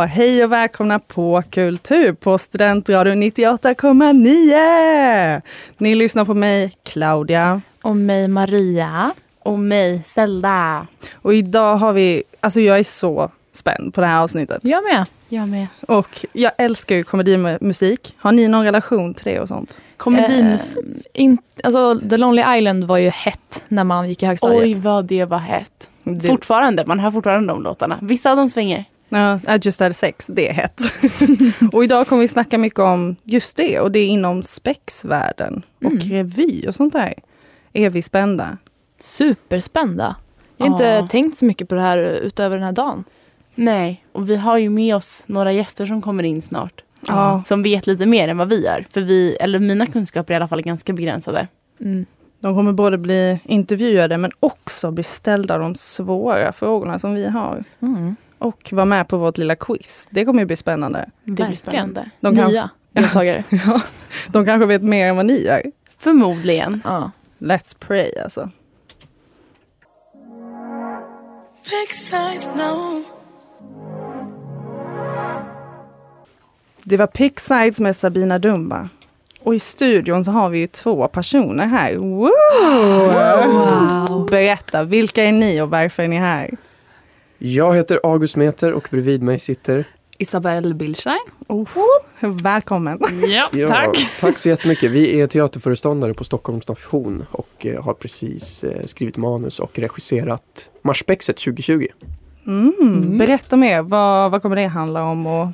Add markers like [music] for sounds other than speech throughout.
Ja, hej och välkomna på Kultur på Studentradion 98,9! Ni lyssnar på mig, Claudia. Och mig, Maria. Och mig, Zelda. Och idag har vi, alltså jag är så spänd på det här avsnittet. Jag med. Jag med. Och jag älskar ju komedimusik. Har ni någon relation till det och sånt? Komedimusik. Eh, in, alltså, The Lonely Island var ju hett när man gick i högstadiet. Oj vad det var hett. Det, Fortfarande, man hör fortfarande de låtarna. Vissa av dem svänger. Ja, just had sex, det är hett. [laughs] och idag kommer vi snacka mycket om just det och det är inom spexvärlden och Mm. revy och sånt där. Är vi spända? Superspända. Jag har Ja. inte tänkt så mycket på det här utöver den här dagen. Nej, och vi har ju med oss några gäster som kommer in snart. Ja. Som vet lite mer än vad vi gör. För vi, eller mina kunskaper är i alla fall ganska begränsade. Mm. De kommer både bli intervjuade men också bli ställda de svåra frågorna som vi har. Mm. Och vara med på vårt lilla quiz. Det kommer ju bli spännande. Det blir spännande. De, kan, Nya [laughs] deltagare. ja, de kanske vet mer än vad ni gör. Förmodligen. ja. Let's pray alltså. Big sides now. Det var Picksides med Sabina Dumba. Och i studion så har vi ju två personer här. Wow! Berätta, vilka är ni och varför är ni här? Jag heter August Meter och bredvid mig sitter Isabelle Billstein. Välkommen! Ja, Ja, tack så jättemycket. Vi är teaterföreståndare på Stockholms station och eh, har precis eh, skrivit manus och regisserat Marspexet 2020. Mm, berätta mer, vad, vad kommer det handla om? Och,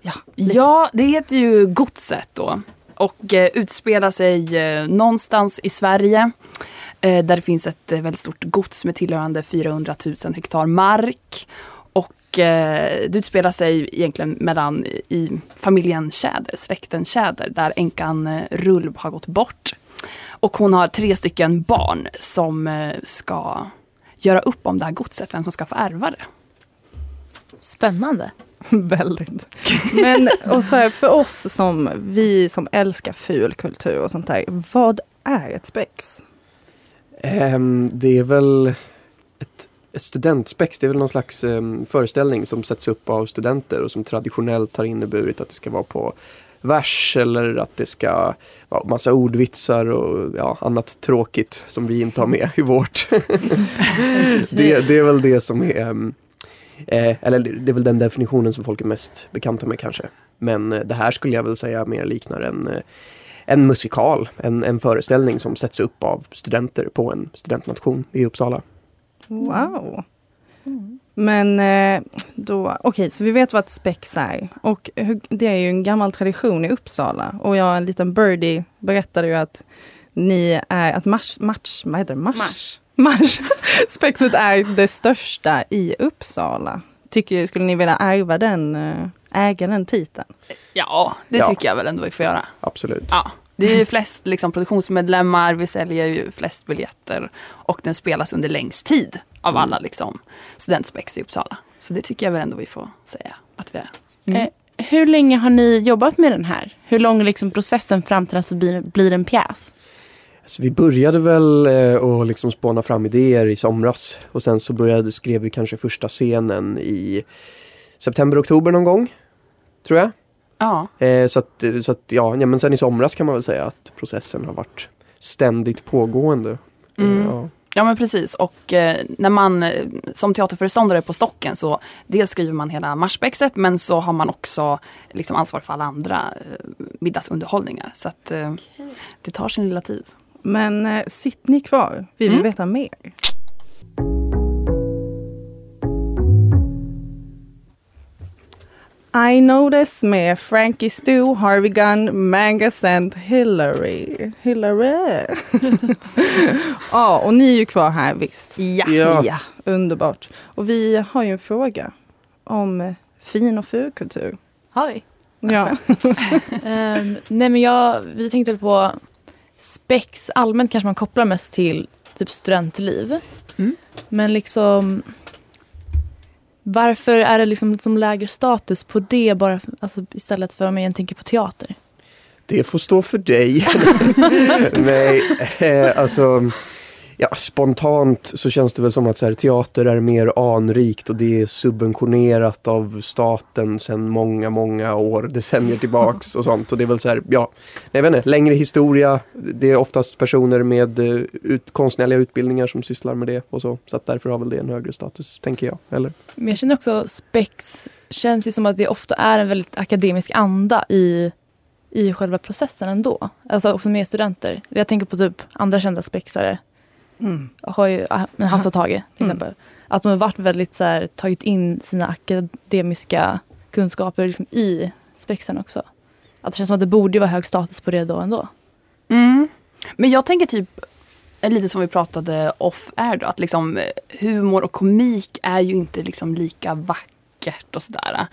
ja, lite. Ja, det heter ju Godset då. Och eh, utspelar sig eh, någonstans i Sverige. Eh, där det finns ett eh, väldigt stort gods med tillhörande 400 000 hektar mark. Och eh, det utspelar sig egentligen mellan i familjen Tjäder, släkten Tjäder, där änkan eh, Rulb har gått bort. Och hon har tre stycken barn som eh, ska göra upp om det här godset, vem som ska få ärva det. Spännande. [laughs] Väldigt. Men och så här, för oss som vi som älskar fulkultur och sånt där, vad är ett spex? Ehm, det är väl ett, ett studentspex, det är väl någon slags ehm, föreställning som sätts upp av studenter och som traditionellt har inneburit att det ska vara på vers eller att det ska vara massa ordvitsar och ja, annat tråkigt som vi inte har med i vårt. [laughs] [laughs] det, det är väl det som är ehm, eh, eller det är väl den definitionen som folk är mest bekanta med kanske. Men eh, det här skulle jag väl säga mer liknar en eh, en musikal, en, en föreställning som sätts upp av studenter på en studentnation i Uppsala. Wow! Men eh, då, okej, så vi vet vad ett spex är. Och det är ju en gammal tradition i Uppsala. Och jag, en liten birdie, berättade ju att ni är, att mars, match, vad heter det? Mars? Mars. Mars. Spexet är det största i Uppsala. Tycker, skulle ni vilja ärva den, eh, äga den titeln? Ja, det Ja. tycker jag väl ändå vi får göra. Absolut. Ja, det är ju flest liksom, produktionsmedlemmar, vi säljer ju flest biljetter och den spelas under längst tid av alla liksom, studentspex i Uppsala. Så det tycker jag väl ändå vi får säga att vi är. Eh, hur länge har ni jobbat med den här? Hur lång är liksom processen fram till att det blir, blir en pjäs? Så vi började väl eh, att liksom spåna fram idéer i somras och sen så började, skrev vi kanske första scenen i september, oktober någon gång. Tror jag. Ja, Eh, så att, så att ja, ja, men sen i somras kan man väl säga att processen har varit ständigt pågående. Mm. Eh, ja. ja men precis. Och eh, när man eh, som teaterföreståndare på Stocken så dels skriver man hela marspexet men så har man också liksom, ansvar för alla andra eh, middagsunderhållningar. Så att eh, det tar sin lilla tid. Men eh, sitt ni kvar, vi vill Mm. veta mer. I Notice med Frankie Stu, Harvey Gunn, Mangas and Hillary. Hillary! [laughs] ja, och ni är ju kvar här visst. Ja. Ja. ja, underbart. Och vi har ju en fråga om eh, fin och fulkultur. Har vi? Ja. [laughs] Ehm, nej men jag, vi tänkte på spex allmänt kanske man kopplar mest till typ studentliv. Mm. Men liksom varför är det liksom som lägre status på det bara alltså, istället för om jag tänker på teater? Det får stå för dig. [laughs] Nej, eh, alltså Ja, spontant så känns det väl som att så här, teater är mer anrikt och det är subventionerat av staten sedan många, många år, decennier tillbaks och sånt. Och det är väl så här, ja, jag vet inte, längre historia. Det är oftast personer med eh, ut, konstnärliga utbildningar som sysslar med det och så. Så att därför har väl det en högre status, tänker jag. Eller? Men jag känner också spex känns ju som att det ofta är en väldigt akademisk anda i, i själva processen ändå. Alltså också med studenter. Jag tänker på typ andra kända spexare. Mm. Har ju, ah, men Hasse och Tage till Mm. exempel. Att de har varit väldigt så här, tagit in sina akademiska kunskaper liksom i spexen också. Att det känns som att det borde vara hög status på det då ändå. Mm. Men jag tänker typ eh, lite som vi pratade off-air då, att liksom eh, humor och komik är ju inte liksom lika vackert och sådär.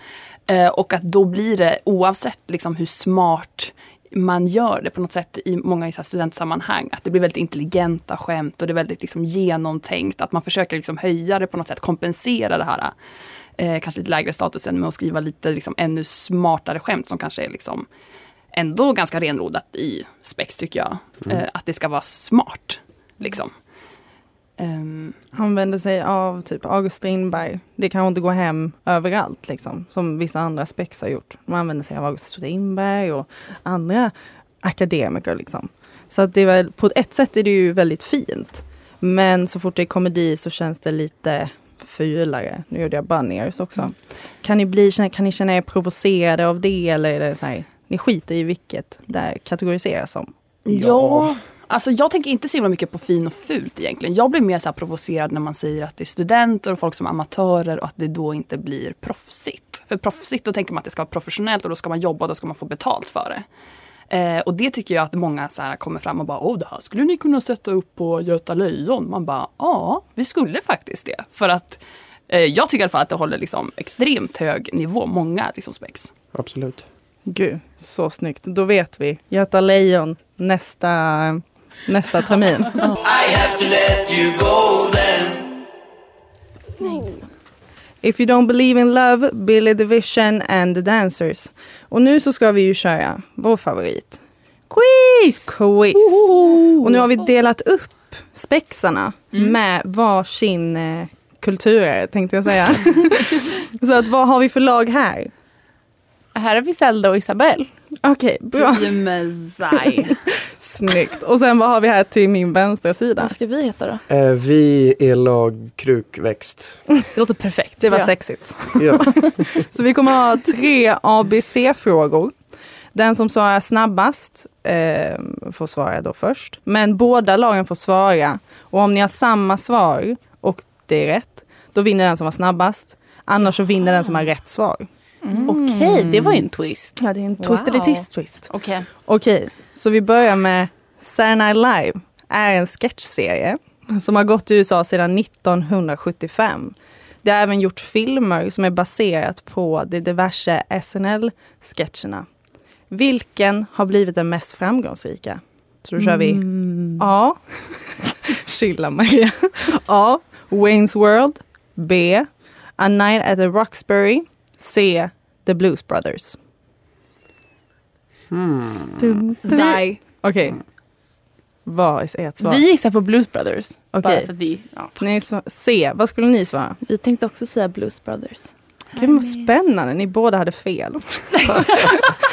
Eh, och att då blir det oavsett liksom hur smart man gör det på något sätt i många så studentsammanhang. Att det blir väldigt intelligenta skämt och det är väldigt liksom genomtänkt. Att man försöker liksom höja det på något sätt, kompensera det här eh, kanske lite lägre statusen med att skriva lite liksom ännu smartare skämt som kanske är liksom ändå ganska renrodat i spex tycker jag. Eh, att det ska vara smart. Liksom. Ehm, Använder sig av typ August Strindberg. Det kan inte gå hem överallt liksom, som vissa andra spex har gjort. De använder sig av August Strindberg och andra akademiker liksom. Så att det är väl, på ett sätt är det ju väldigt fint. Men så fort det är komedi så känns det lite fulare. Nu gjorde jag bunniers också. Kan ni, bli, kan ni känna er provocerade av det eller är det så här, ni skiter i vilket det kategoriseras som? ja. Alltså jag tänker inte så himla mycket på fin och fult egentligen. Jag blir mer så här provocerad när man säger att det är studenter och folk som är amatörer och att det då inte blir proffsigt. För proffsigt, då tänker man att det ska vara professionellt och då ska man jobba och då ska man få betalt för det. Eh, och det tycker jag att många så här kommer fram och bara åh det här skulle ni kunna sätta upp på Göta Lejon. Man bara ja, vi skulle faktiskt det. För att eh, jag tycker i alla fall att det håller liksom extremt hög nivå, många liksom spex. Absolut. Gud, så snyggt. Då vet vi. Göta Lejon nästa, nästa termin. [laughs] I have to let you go then. If you don't believe in love, Billy the Vision and the Dancers. Och nu så ska vi ju köra vår favorit. Quiz! Quiz. Och nu har vi delat upp spexarna med varsin eh, kulturare tänkte jag säga. [laughs] så att vad har vi för lag här? Här har vi Zelda och Isabelle. Okej, bra. Mezai. [laughs] Snyggt. Och sen vad har vi här till min vänstra sida? Vad ska vi heta då? Eh, vi är lag krukväxt. Det låter perfekt. Det var Ja. sexigt. Ja. [laughs] Så vi kommer ha tre ABC-frågor. Den som svarar snabbast eh, får svara då först. Men båda lagen får svara. Och om ni har samma svar och det är rätt, då vinner den som var snabbast. Annars så vinner den som har rätt svar. Okej, det var ju en twist. Ja, det är en twist eller Wow. twist twist. Okej. Okej, så vi börjar med Saturday Night Live är en sketchserie som har gått i USA sedan 1975. Det har även gjort filmer som är baserat på de diverse SNL-sketcherna. Vilken har blivit den mest framgångsrika? Så då kör vi A. [laughs] Chilla Maria. A. Wayne's World. B. A Night at the Roxbury. C. The Blues Brothers. Zai. Okej. Vad är ert svar? Vi gissar på Blues Brothers. Okej. Vi, ja. Ni C. Vad skulle ni svara? Vi tänkte också säga Blues Brothers. Gud vad spännande, ni båda hade fel. [laughs]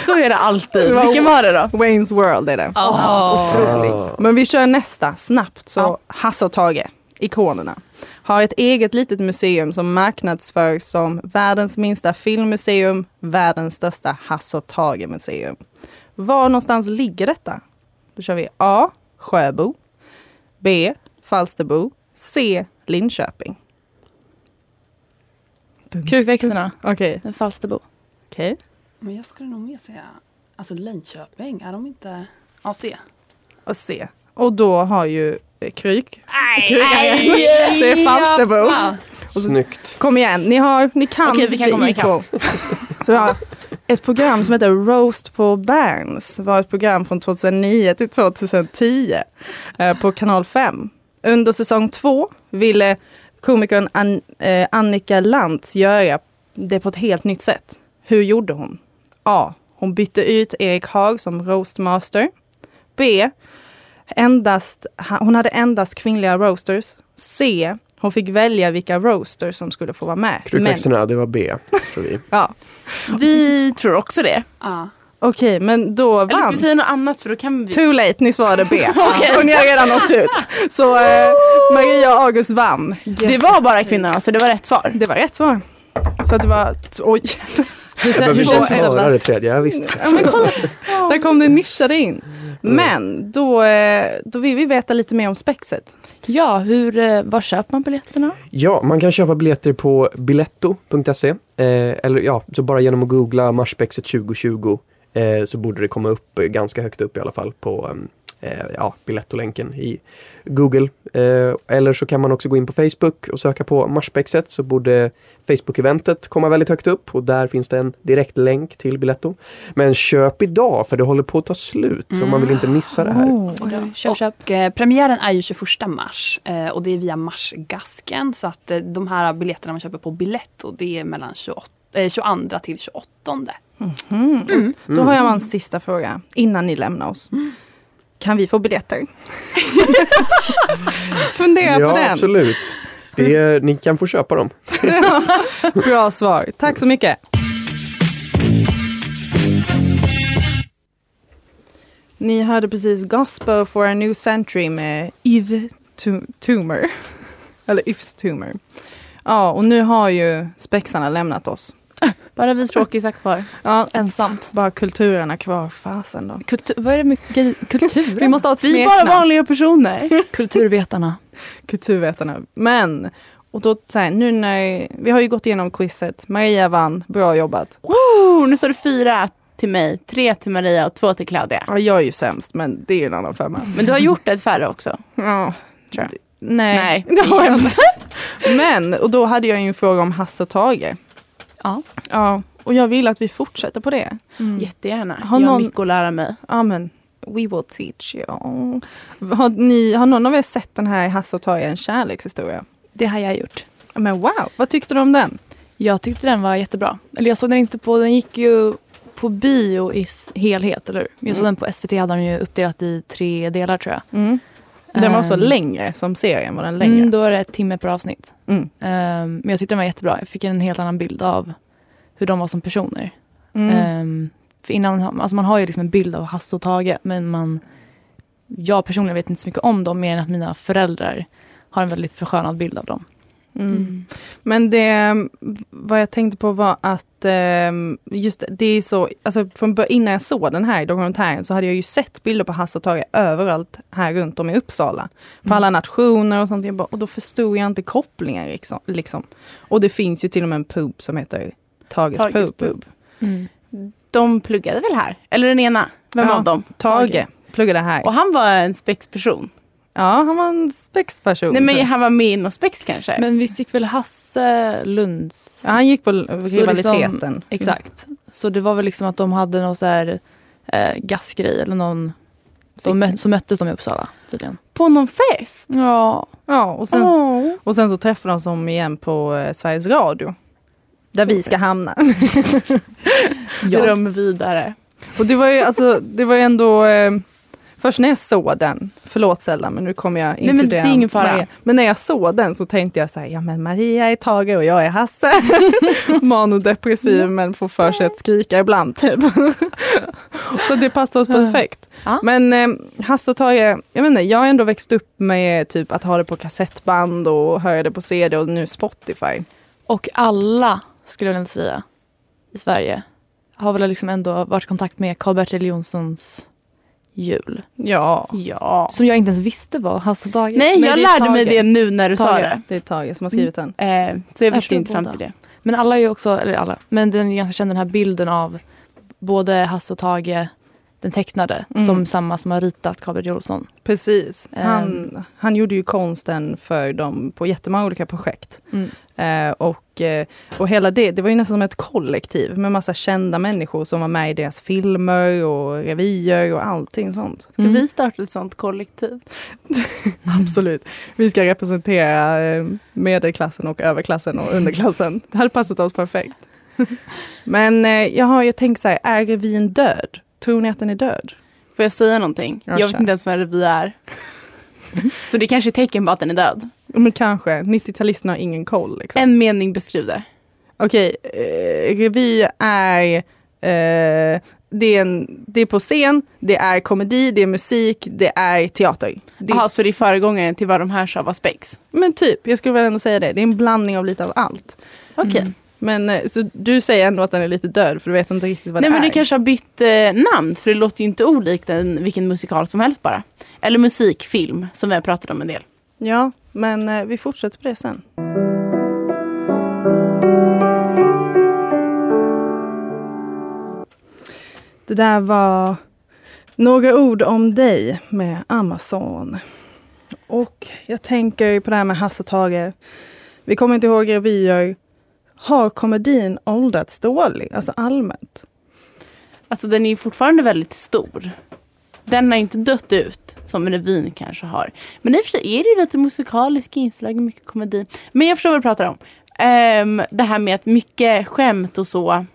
Så är det alltid. Det Vilken var det då? Wayne's World är det. Otroligt. Men vi kör nästa snabbt. Så Ja. Hasse och Tage, ikonerna, har ett eget litet museum som marknadsförs som världens minsta filmmuseum, världens största Hasse och Tage museum. Var någonstans ligger detta? Då kör vi A. Sjöbo. B. Falsterbo. C. Linköping. Krukväxterna, Okej, en Falsterbo. okej. Men jag skulle nog mer säga, alltså Linköping, är de inte... Ja, se. Och C. Och då har ju eh, Kryk [laughs] det är Falsterbo. Snyggt. Kom igen, ni, har, ni kan Okej, vi kan komma IK. ikapp. [laughs] Så vi har ett program som heter Roast på Berns. Var ett program från 2009 till 2010 eh, på kanal 5. Under säsong två ville komikern An- eh, Annika Lantz göra det på ett helt nytt sätt. Hur gjorde hon? A. Hon bytte ut Erik Haag som roastmaster. B. endast, hon hade endast kvinnliga roasters. C. Hon fick välja vilka roasters som skulle få vara med. Men, Krukväxterna, det var B, tror vi. [laughs] ja, Vi tror också det. Ja. Okej, men då Eller ska vann. vi säga något annat för då kan vi... Too late, ni svarade B. [laughs] Och ni har redan åkt ut. [laughs] Så eh, Maria och August vann. Det var bara kvinnorna, så det var rätt svar. Det var rätt svar. Så att det var, oj. Jag hur inte ens känns det? svara det tredje, ja, visst. Ja, men kolla, [laughs] där kom det nischade in. Men då, eh, då vill vi veta lite mer om spexet. Ja, hur, eh, var köper man biljetterna? Ja, man kan köpa biljetter på biletto.se. Eh, eller ja, så bara genom att googla Marsspexet 2020 eh, så borde det komma upp ganska högt upp i alla fall på ehm, eh, ja, Biletto-länken i Google. Eh, eller så kan man också gå in på Facebook och söka på Marsspexet så borde Facebook-eventet komma väldigt högt upp och där finns det en direkt länk till Biletto. Men köp idag för det håller på att ta slut så man vill inte missa det här. Köp, köp. Och, eh, premiären är ju 21 mars eh, och det är via Marsgasken så att eh, de här biljetterna man köper på Biletto det är mellan 28, eh, 22 till 28. Mm. Då har jag en sista fråga innan ni lämnar oss. Kan vi få biljetter? [laughs] Fundera Ja, på den. absolut. Det ni kan få köpa dem. [laughs] Bra svar. Tack så mycket. Ni hörde precis Gospel for a New Century med Tu- Tumor. [laughs] Eller Yves Tumor. Ja, och nu har ju spexarna lämnat oss. Bara vi tråkisar kvar. [laughs] Ja, Ensamt. bara kulturerna kvar. Fasen då. Kultur, vad är det med kultur? Vi måste ha ett Vi är bara vanliga personer. [laughs] Kulturvetarna. Kulturvetarna. Men, och då så här, nu när, vi har ju gått igenom quizet. Maria vann, bra jobbat. Oh, nu står det fyra till mig, tre till Maria och två till Claudia. Ja, jag är ju sämst, men det är ju en annan femma. Men du har gjort ett färre också. Ja, Tror jag. Nej, Nej. [laughs] det har jag inte. Men, och då hade jag ju en fråga om Hasse och Tage. Ja. Ja, och jag vill att vi fortsätter på det. Mm. Jättegärna. Har Jag har någon- mycket att lära mig. Ja, men we will teach you. Har, ni, har någon av er sett den här Hasse och Tage, en kärlekshistoria? Det har jag gjort. Men wow, vad tyckte du om den? Jag tyckte den var jättebra. Eller jag såg den inte på, den gick ju på bio i helhet, eller hur? Jag såg Mm. den på SVT, hade de ju uppdelat i tre delar tror jag. Mm. Den var också Ehm, längre som serien, var den längre? Mm, då var det ett timme per avsnitt. Mm. Ehm, men jag tyckte den var jättebra. Jag fick en helt annan bild av hur de var som personer. Mm. Ehm, för innan, alltså man har ju liksom en bild av Hasse och Tage men man, jag personligen vet inte så mycket om dem mer än att mina föräldrar har en väldigt förskönad bild av dem. Mm. Men det, vad jag tänkte på var att ehm, just det, är så, alltså från bör- innan jag såg den här dokumentären så hade jag ju sett bilder på Hasse och Tage överallt här runt om i Uppsala. På Mm. alla nationer och sånt. Jag bara, och då förstod jag inte kopplingen liksom, liksom. Och det finns ju till och med en pub som heter Tages, Tages pub. pub. Mm. De pluggade väl här? Eller den ena? Vem Ja. av dem? Tage pluggade här. Och han var en spexperson. Ja, han var en spexperson. Nej men han var med i någon spex kanske? Men visst gick väl Hasse Lunds... ja, han gick på rivaliteten. Exakt. Så det var väl liksom att de hade någon så här eh, gasgrej eller någon... De mö- så möttes de i Uppsala tydligen. På någon fest? Ja. Ja, och sen, Åh. och sen så träffade de som igen på eh, Sveriges Radio. Där vi ska hamna. [laughs] Dröm vidare. Och det var ju alltså, det var ju ändå eh, Först när jag såg den, förlåt Zelda men nu kommer jag men inkludera det är ingen fara. Maria. Men när jag såg den så tänkte jag så här, ja men Maria är Tage och jag är Hasse. [laughs] Manodepressiv men får för sig att skrika ibland typ. [laughs] så det passar oss perfekt. Ja. Men eh, Hasse och Tage, jag vet inte, jag har ändå växt upp med typ att ha det på kassettband och höra det på CD och nu Spotify. Och alla, skulle jag säga, i Sverige har väl liksom ändå varit i kontakt med Karl-Bertil Jonssons jul. Ja, Ja. Som jag inte ens visste var Hasse och Tage. Nej, Nej, jag lärde mig det nu när du sa Tage. det. det är Tage som har skrivit den. Eh, så jag visste inte fram till det. Men alla är ju också, eller alla, men den är ganska känd den här bilden av både Hasse och Tage, den tecknade, Mm. som samma som har ritat Karl-Bertil Jonsson. Precis. Han, Ehm. han gjorde ju konsten för dem på jättemånga olika projekt. Mm. Eh, och, eh, och hela det, det var ju nästan som ett kollektiv med massa kända människor som var med i deras filmer och revyer och allting sånt. Ska Mm. vi starta ett sånt kollektiv? [laughs] Absolut. Vi ska representera eh, medelklassen och överklassen och underklassen. Det hade passat oss perfekt. [laughs] Men eh, jag har ju tänkt så här, är revyn död? Tror ni att den är död? Får jag säga någonting? Ja, jag vet inte ens vad revy är. [laughs] Så det kanske är tecken på att den är död. Men kanske. 90-talisterna har ingen koll. Liksom. En mening beskriv det. Okej, eh, revy är, eh, det, är en, det är på scen, det är komedi, det är musik, det är teater. Jaha, så det är föregångaren till vad de här sa var spex? men typ, jag skulle väl ändå säga det. Det är en blandning av lite av allt. Okej. Men eh, så du säger ändå att den är lite död för du vet inte riktigt vad Nej det men är. det kanske har bytt eh, namn för det låter ju inte olikt en, vilken musikal som helst bara. Eller musik, film som vi har pratat om en del. Ja, men eh, vi fortsätter på det sen. Det där var några ord om dig med Amazon. Och jag tänker på det här med Hasse Tage. Vi kommer inte ihåg revyer. Har komedin åldrats dåligt, alltså allmänt? Alltså den är ju fortfarande väldigt stor. Den har inte dött ut som revyn kanske har. Men i och för sig är det ju lite musikaliska inslag, mycket komedi. Men jag förstår vad du pratar om. Ehm, det här med att mycket skämt och så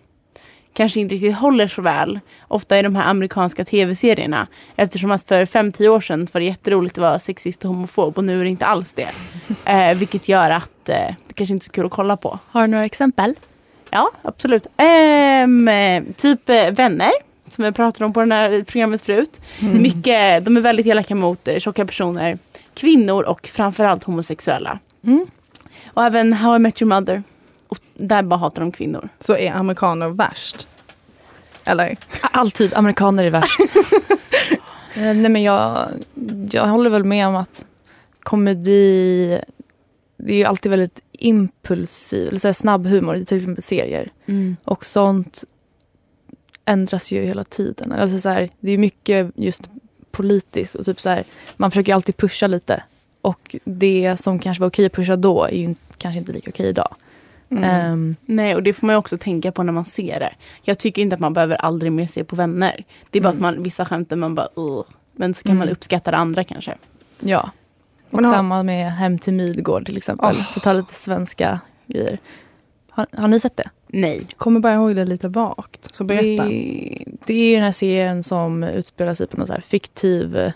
kanske inte riktigt håller så väl. Ofta i de här amerikanska tv-serierna. Eftersom att för 5-10 år sedan var det jätteroligt att vara sexist och homofob och nu är det inte alls det. [laughs] Eh, vilket gör att det kanske inte är så kul att kolla på. Har du några exempel? Ja, absolut. Ehm, eh, typ eh, vänner, som vi pratade om på det här programmet förut. Mycket, de är väldigt elaka mot eh, tjocka personer, kvinnor och framförallt homosexuella. Mm. Och även How I Met Your Mother. Och där bara hatar de kvinnor. Så är amerikaner värst? Eller? Alltid amerikaner är värst. [laughs] Eh, Nej men jag, jag håller väl med om att komedi, det är ju alltid väldigt impulsiv, eller så här snabb humor till exempel serier. Och sånt ändras ju hela tiden. Alltså så här, det är mycket just politiskt och typ så här, man försöker alltid pusha lite. Och det som kanske var okej att pusha då är ju kanske inte lika okej idag. Mm. Ehm, Nej, och det får man också tänka på när man ser det. Jag tycker inte att man behöver aldrig mer se på vänner. Det är bara att man, vissa skämten man bara Ugh. Men så kan man Mm. uppskatta det andra kanske. ja. Och har- samma med Hem till Midgård till exempel. För att ta lite svenska grejer. Har, har ni sett det? Nej. Kommer bara ihåg det lite vagt. Så berätta. Det, det är ju den här serien som utspelar sig på någon så här fiktiv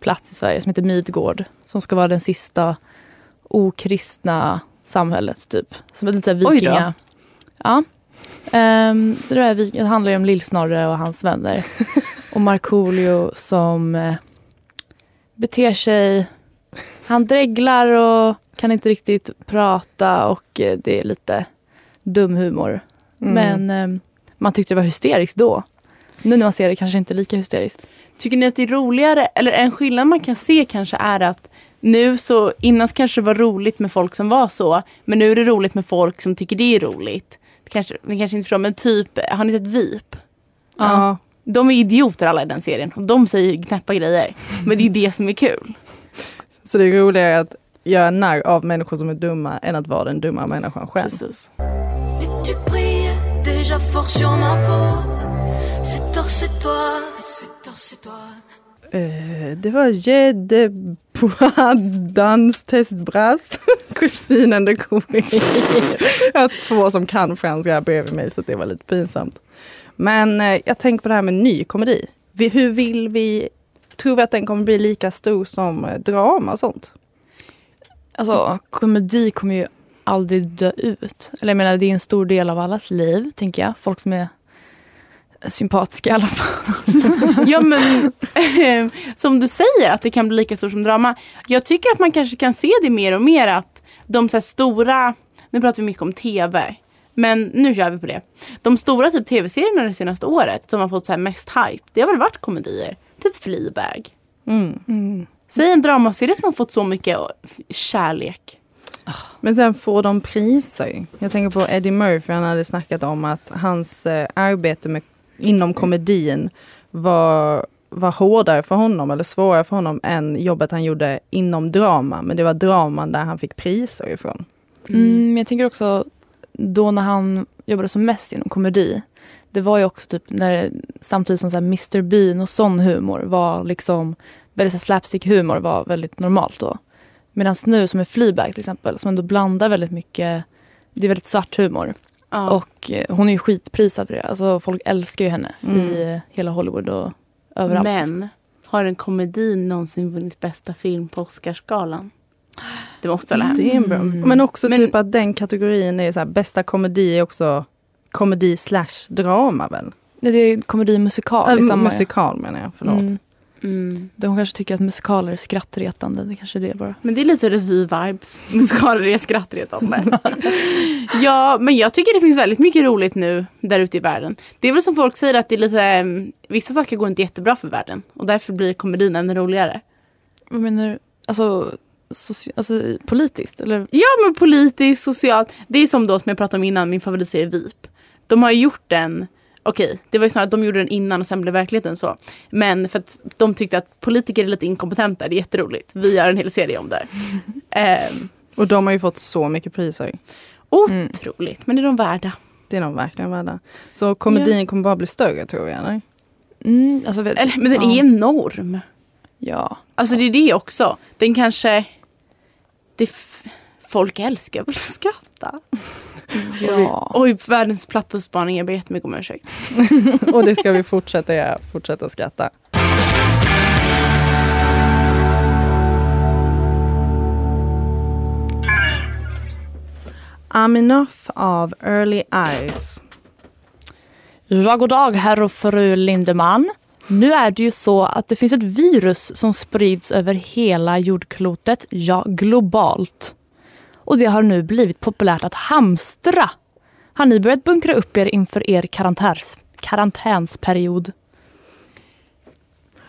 plats i Sverige som heter Midgård. Som ska vara den sista okristna samhället typ. Som ett lite Oj då. vikinga. Ja. Ehm, så det, här, det handlar ju om Lill-Snorre och hans vänner. [laughs] och Markoolio som eh, beter sig... Han dreglar och kan inte riktigt prata och eh, det är lite dum humor. Mm. Men eh, man tyckte det var hysteriskt då. Nu när man ser det kanske inte lika hysteriskt. Tycker ni att det är roligare, eller en skillnad man kan se kanske är att nu så, innan kanske det var roligt med folk som var så, men nu är det roligt med folk som tycker det är roligt. Kanske, ni kanske inte förstår, men typ, har ni sett VIP? Ja. De är idioter alla i den serien och de säger knäppa grejer. Men det är det som är kul. Så det är roligare att göra narr av människor som är dumma än att vara den dumma människan själv. Precis. Eh, det var Je de Bois dans testbras. Kristina [laughs] de Coury. Jag har två som kan franska bredvid mig så det var lite pinsamt. Men eh, jag tänker på det här med ny komedi. Hur vill vi, tror vi att den kommer bli lika stor som eh, drama och sånt? Alltså komedi kommer ju aldrig dö ut. Eller jag menar det är en stor del av allas liv tänker jag. Folk som är sympatiska i alla fall. [laughs] Ja men eh, som du säger att det kan bli lika stort som drama. Jag tycker att man kanske kan se det mer och mer att de så här stora, nu pratar vi mycket om tv. Men nu kör vi på det. De stora typ tv-serierna det senaste året som har fått så här mest hype. Det har väl varit komedier. Typ Fleabag. Mm. Säg en dramaserie som har fått så mycket kärlek. Men sen får de priser. Jag tänker på Eddie Murphy, han hade snackat om att hans eh, arbete med, inom komedin var, var hårdare för honom eller svårare för honom än jobbet han gjorde inom drama. Men det var draman där han fick priser ifrån. Mm, men jag tänker också då när han jobbade som mest inom komedi. Det var ju också typ när, samtidigt som så här Mr Bean och sån humor var liksom, väldigt slapstick humor var väldigt normalt då. Medan nu som är Fleabag till exempel, som ändå blandar väldigt mycket, det är väldigt svart humor. Ja. Och eh, hon är ju skitprisad för det. Alltså folk älskar ju henne Mm. i hela Hollywood och överallt. Men har en komedi någonsin vunnit bästa film på Oscarsgalan? Det måste väl ha hänt? Mm. Men också Men- typ att den kategorin är så här, bästa komedi är också komedi slash drama väl? Nej, det är komedi musikal i Eller samma. musikal menar jag, förlåt. Mm. Mm. De kanske tycker att musikaler är skrattretande. Det kanske är det bara. Men det är lite revy-vibes. Musikaler är skrattretande. [laughs] ja, men jag tycker det finns väldigt mycket roligt nu där ute i världen. Det är väl som folk säger att det är lite, mm, vissa saker går inte jättebra för världen och därför blir komedin ännu roligare. Vad menar du? Alltså, soci- alltså politiskt? Eller? Ja, men politiskt, socialt. Det är som då som jag pratade om innan, min favoritserie VIP. De har ju gjort den, okej, det var ju snarare att de gjorde den innan och sen blev verkligheten så. Men för att de tyckte att politiker är lite inkompetenta, det är jätteroligt. Vi gör en hel serie om det. [laughs] Ehm, Och de har ju fått så mycket priser. otroligt, men det är de värda. Det är de verkligen värda. Så komedin kommer bara bli större tror jag. Eller? Mm, alltså, vet- Eller, men den ja. är enorm. Ja. Alltså det är det också. Den kanske... Det folk älskar väl att skratta. Ja. Oj, världens platta spaning. Jag ber jättemycket om ursäkt. [laughs] Och det ska vi fortsätta göra, fortsätta skratta. I'm enough av Early Eyes. Ja, god dag herr och fru Lindeman. Nu är det ju så att det finns ett virus som sprids över hela jordklotet, ja globalt. Och det har nu blivit populärt att hamstra. Har ni börjat bunkra upp er inför er karantäns, karantänsperiod?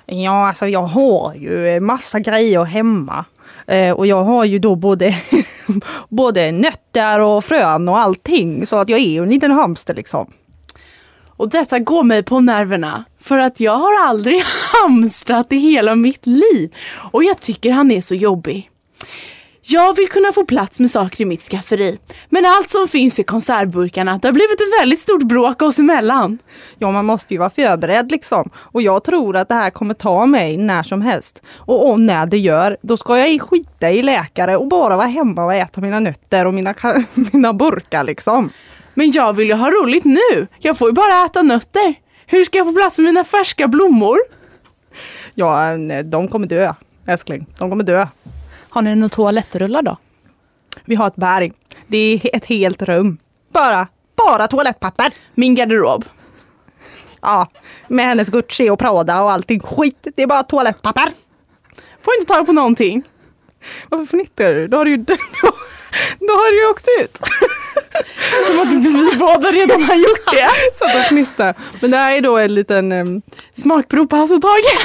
Ja, alltså jag har ju massa grejer hemma. Eh, och jag har ju då både, [laughs] både nötter och frön och allting. Så att jag är ju en liten hamster liksom. Och detta går mig på nerverna. För att jag har aldrig [laughs] hamstrat i hela mitt liv. Och jag tycker han är så jobbig. Jag vill kunna få plats med saker i mitt skafferi. Men allt som finns i konservburkarna, det har blivit ett väldigt stort bråk oss emellan. Ja, man måste ju vara förberedd liksom. Och jag tror att det här kommer ta mig när som helst. Och om när det gör, då ska jag skita i läkare och bara vara hemma och äta mina nötter och mina, [laughs] mina burkar liksom. Men jag vill ju ha roligt nu. Jag får ju bara äta nötter. Hur ska jag få plats med mina färska blommor? Ja, de kommer dö, älskling. De kommer dö. Har ni några toalettrullar då? Vi har ett berg. Det är ett helt rum. Bara, bara toalettpapper. Min garderob. Ja, med hennes Gucci och Prada och allting skit. Det är bara toalettpapper. Får inte tag på någonting. Varför fnittrar du? Då har du ju, [laughs] då har du ju åkt ut. [laughs] Som att vi båda redan har gjort det. [laughs] Så att de fnittrar. Men det här är då en liten um, Smakprov på Hasse och Tage.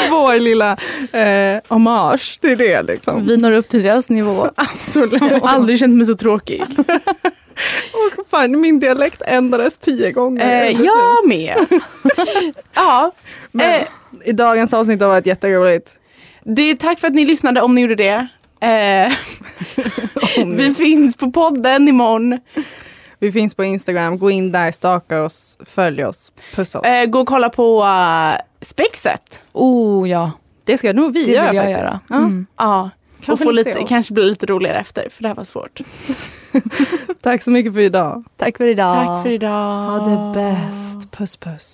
[laughs] vår lilla eh, hommage till det liksom. Vi når upp till deras nivå. [laughs] Absolut. Jag har aldrig känt mig så tråkig. [laughs] Och fan, min dialekt ändrades tio gånger. Eh, jag med. ja, Men eh, I dagens avsnitt har varit jätteroligt. det är tack för att ni lyssnade om ni gjorde det. Eh, vi finns på podden imorgon. Vi finns på Instagram, gå in där, staka oss, följ oss, pussa oss. Eh, gå och kolla på uh, Spexet. Oh ja, det ska nog vi det vill göra jag faktiskt. göra. Ja. Mm. Ja, och Kanske få ni lite, kanske bli lite roligare efter, för det här var svårt. [laughs] Tack så mycket för idag. Tack för idag. Tack för idag. Ha det bäst. Puss puss.